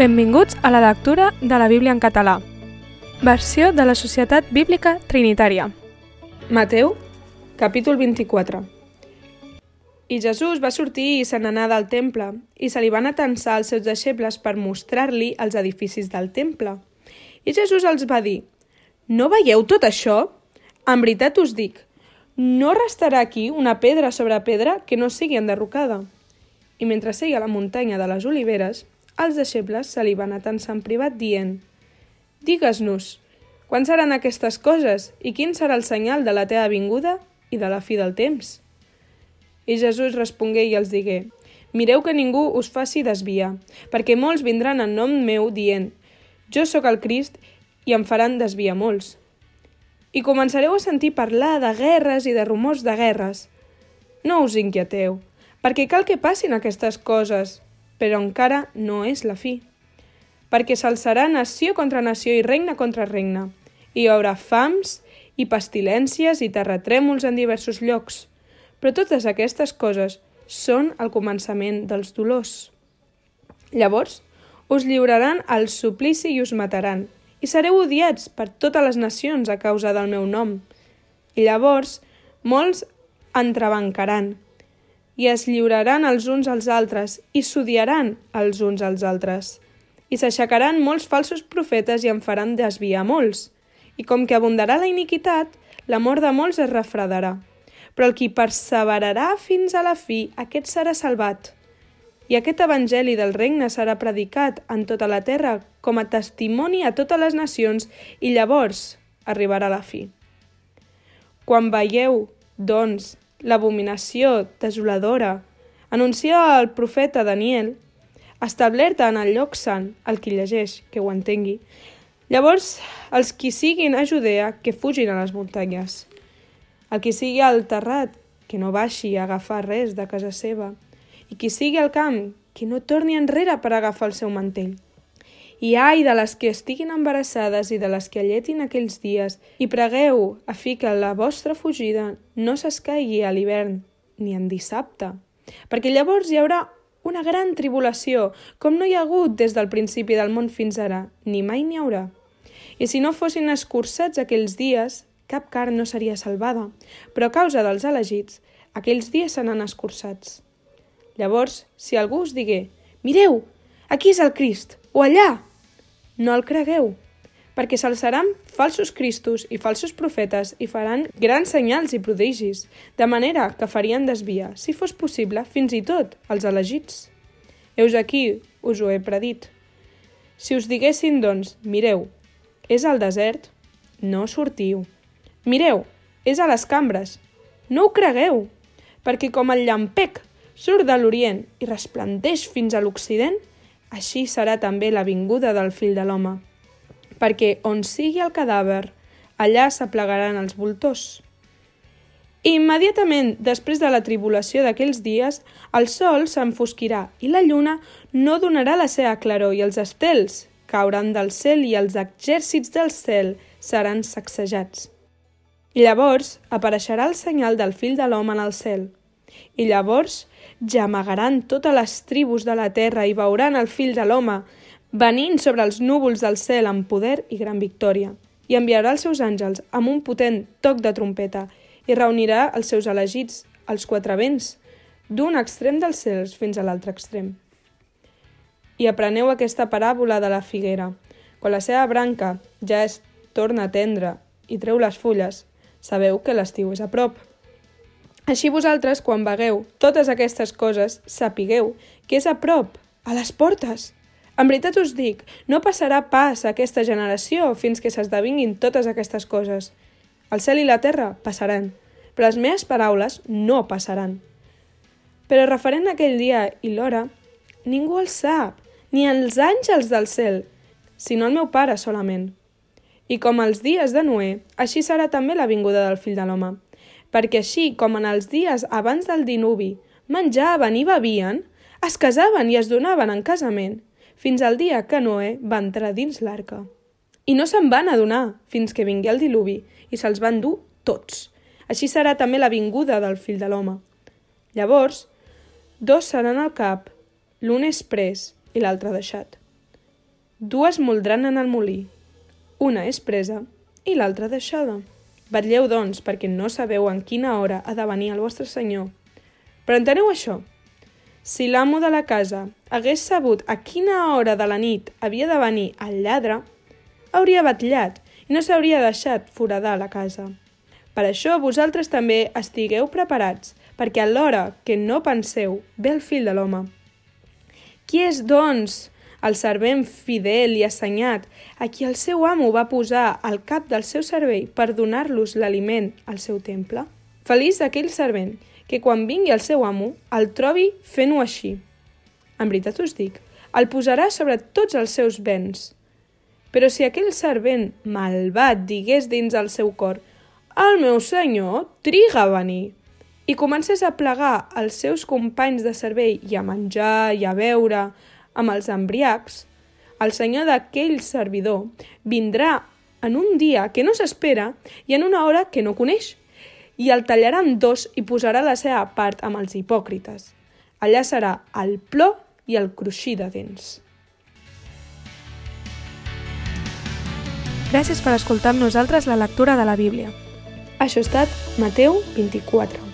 Benvinguts a la lectura de la Bíblia en català. Versió de la Societat Bíblica Trinitària. Mateu, capítol 24. I Jesús va sortir i se n'anà del temple, i se li van atensar els seus deixebles per mostrar-li els edificis del temple. I Jesús els va dir, No veieu tot això? En veritat us dic, no restarà aquí una pedra sobre pedra que no sigui enderrocada. I mentre seia a la muntanya de les Oliveres, els deixebles se li van atensar en privat dient Digues-nos, quan seran aquestes coses i quin serà el senyal de la teva vinguda i de la fi del temps? I Jesús respongué i els digué Mireu que ningú us faci desviar, perquè molts vindran en nom meu dient Jo sóc el Crist i em faran desviar molts. I començareu a sentir parlar de guerres i de rumors de guerres. No us inquieteu, perquè cal que passin aquestes coses, però encara no és la fi. Perquè s'alçarà nació contra nació i regne contra regne. Hi haurà fams i pestilències i terratrèmols en diversos llocs. Però totes aquestes coses són el començament dels dolors. Llavors, us lliuraran al suplici i us mataran, i sereu odiats per totes les nacions a causa del meu nom. I llavors molts entrebancaran i es lliuraran els uns als altres i s'odiaran els uns als altres. I s'aixecaran molts falsos profetes i en faran desviar molts. I com que abundarà la iniquitat, l'amor de molts es refredarà. Però el qui perseverarà fins a la fi, aquest serà salvat. I aquest evangeli del regne serà predicat en tota la terra com a testimoni a totes les nacions i llavors arribarà la fi. Quan veieu, doncs, l'abominació desoladora anuncia el profeta Daniel, establerta en el lloc sant, el qui llegeix, que ho entengui, llavors els qui siguin a Judea que fugin a les muntanyes. El qui sigui al terrat, que no baixi a agafar res de casa seva, i qui sigui al camp, que no torni enrere per agafar el seu mantell. I ai de les que estiguin embarassades i de les que alletin aquells dies, i pregueu a fi que la vostra fugida no s'escaigui a l'hivern ni en dissabte, perquè llavors hi haurà una gran tribulació, com no hi ha hagut des del principi del món fins ara, ni mai n'hi haurà. I si no fossin escurçats aquells dies, cap carn no seria salvada, però a causa dels elegits, aquells dies seran escurçats. Llavors, si algú us digué, mireu, aquí és el Crist, o allà, no el cregueu, perquè s'alçaran falsos cristos i falsos profetes i faran grans senyals i prodigis, de manera que farien desviar, si fos possible, fins i tot els elegits. Heus aquí, us ho he predit. Si us diguessin, doncs, mireu, és al desert, no sortiu. Mireu, és a les cambres, no ho cregueu, perquè com el llampec surt de l'Orient i resplendeix fins a l'Occident, així serà també la vinguda del fill de l'home. Perquè on sigui el cadàver, allà s'aplegaran els voltors. I immediatament després de la tribulació d'aquells dies, el sol s'enfosquirà i la lluna no donarà la seva claror i els estels cauran del cel i els exèrcits del cel seran sacsejats. I llavors apareixerà el senyal del fill de l'home en el cel. I llavors Gemegaran totes les tribus de la terra i veuran el fill de l'home venint sobre els núvols del cel amb poder i gran victòria. I enviarà els seus àngels amb un potent toc de trompeta i reunirà els seus elegits, els quatre vents, d'un extrem dels cels fins a l'altre extrem. I apreneu aquesta paràbola de la figuera. Quan la seva branca ja es torna tendra i treu les fulles, sabeu que l'estiu és a prop. Així vosaltres, quan vegueu totes aquestes coses, sapigueu que és a prop, a les portes. En veritat us dic, no passarà pas aquesta generació fins que s'esdevinguin totes aquestes coses. El cel i la terra passaran, però les meves paraules no passaran. Però referent a aquell dia i l'hora, ningú el sap, ni els àngels del cel, sinó el meu pare solament. I com els dies de Noé, així serà també la vinguda del fill de l'home perquè així com en els dies abans del dinuvi menjaven i bevien, es casaven i es donaven en casament, fins al dia que Noé va entrar dins l'arca. I no se'n van adonar fins que vingué el diluvi i se'ls van dur tots. Així serà també la vinguda del fill de l'home. Llavors, dos seran al cap, l'un és pres i l'altre deixat. dues moldran en el molí. Una és presa i l'altra deixada. Vetlleu, doncs, perquè no sabeu en quina hora ha de venir el vostre senyor. Però enteneu això. Si l'amo de la casa hagués sabut a quina hora de la nit havia de venir el lladre, hauria batllat i no s'hauria deixat foradar la casa. Per això vosaltres també estigueu preparats, perquè a l'hora que no penseu ve el fill de l'home. Qui és, doncs, el servent fidel i assenyat, a qui el seu amo va posar al cap del seu servei per donar-los l'aliment al seu temple? Feliç aquell servent que quan vingui el seu amo el trobi fent-ho així. En veritat us dic, el posarà sobre tots els seus béns. Però si aquell servent malvat digués dins el seu cor «El meu senyor triga a venir», i comencés a plegar els seus companys de servei i a menjar i a beure, amb els embriacs, el senyor d'aquell servidor vindrà en un dia que no s'espera i en una hora que no coneix, i el tallarà en dos i posarà la seva part amb els hipòcrites. Allà serà el plor i el cruixir de dents. Gràcies per escoltar amb nosaltres la lectura de la Bíblia. Això ha estat Mateu 24.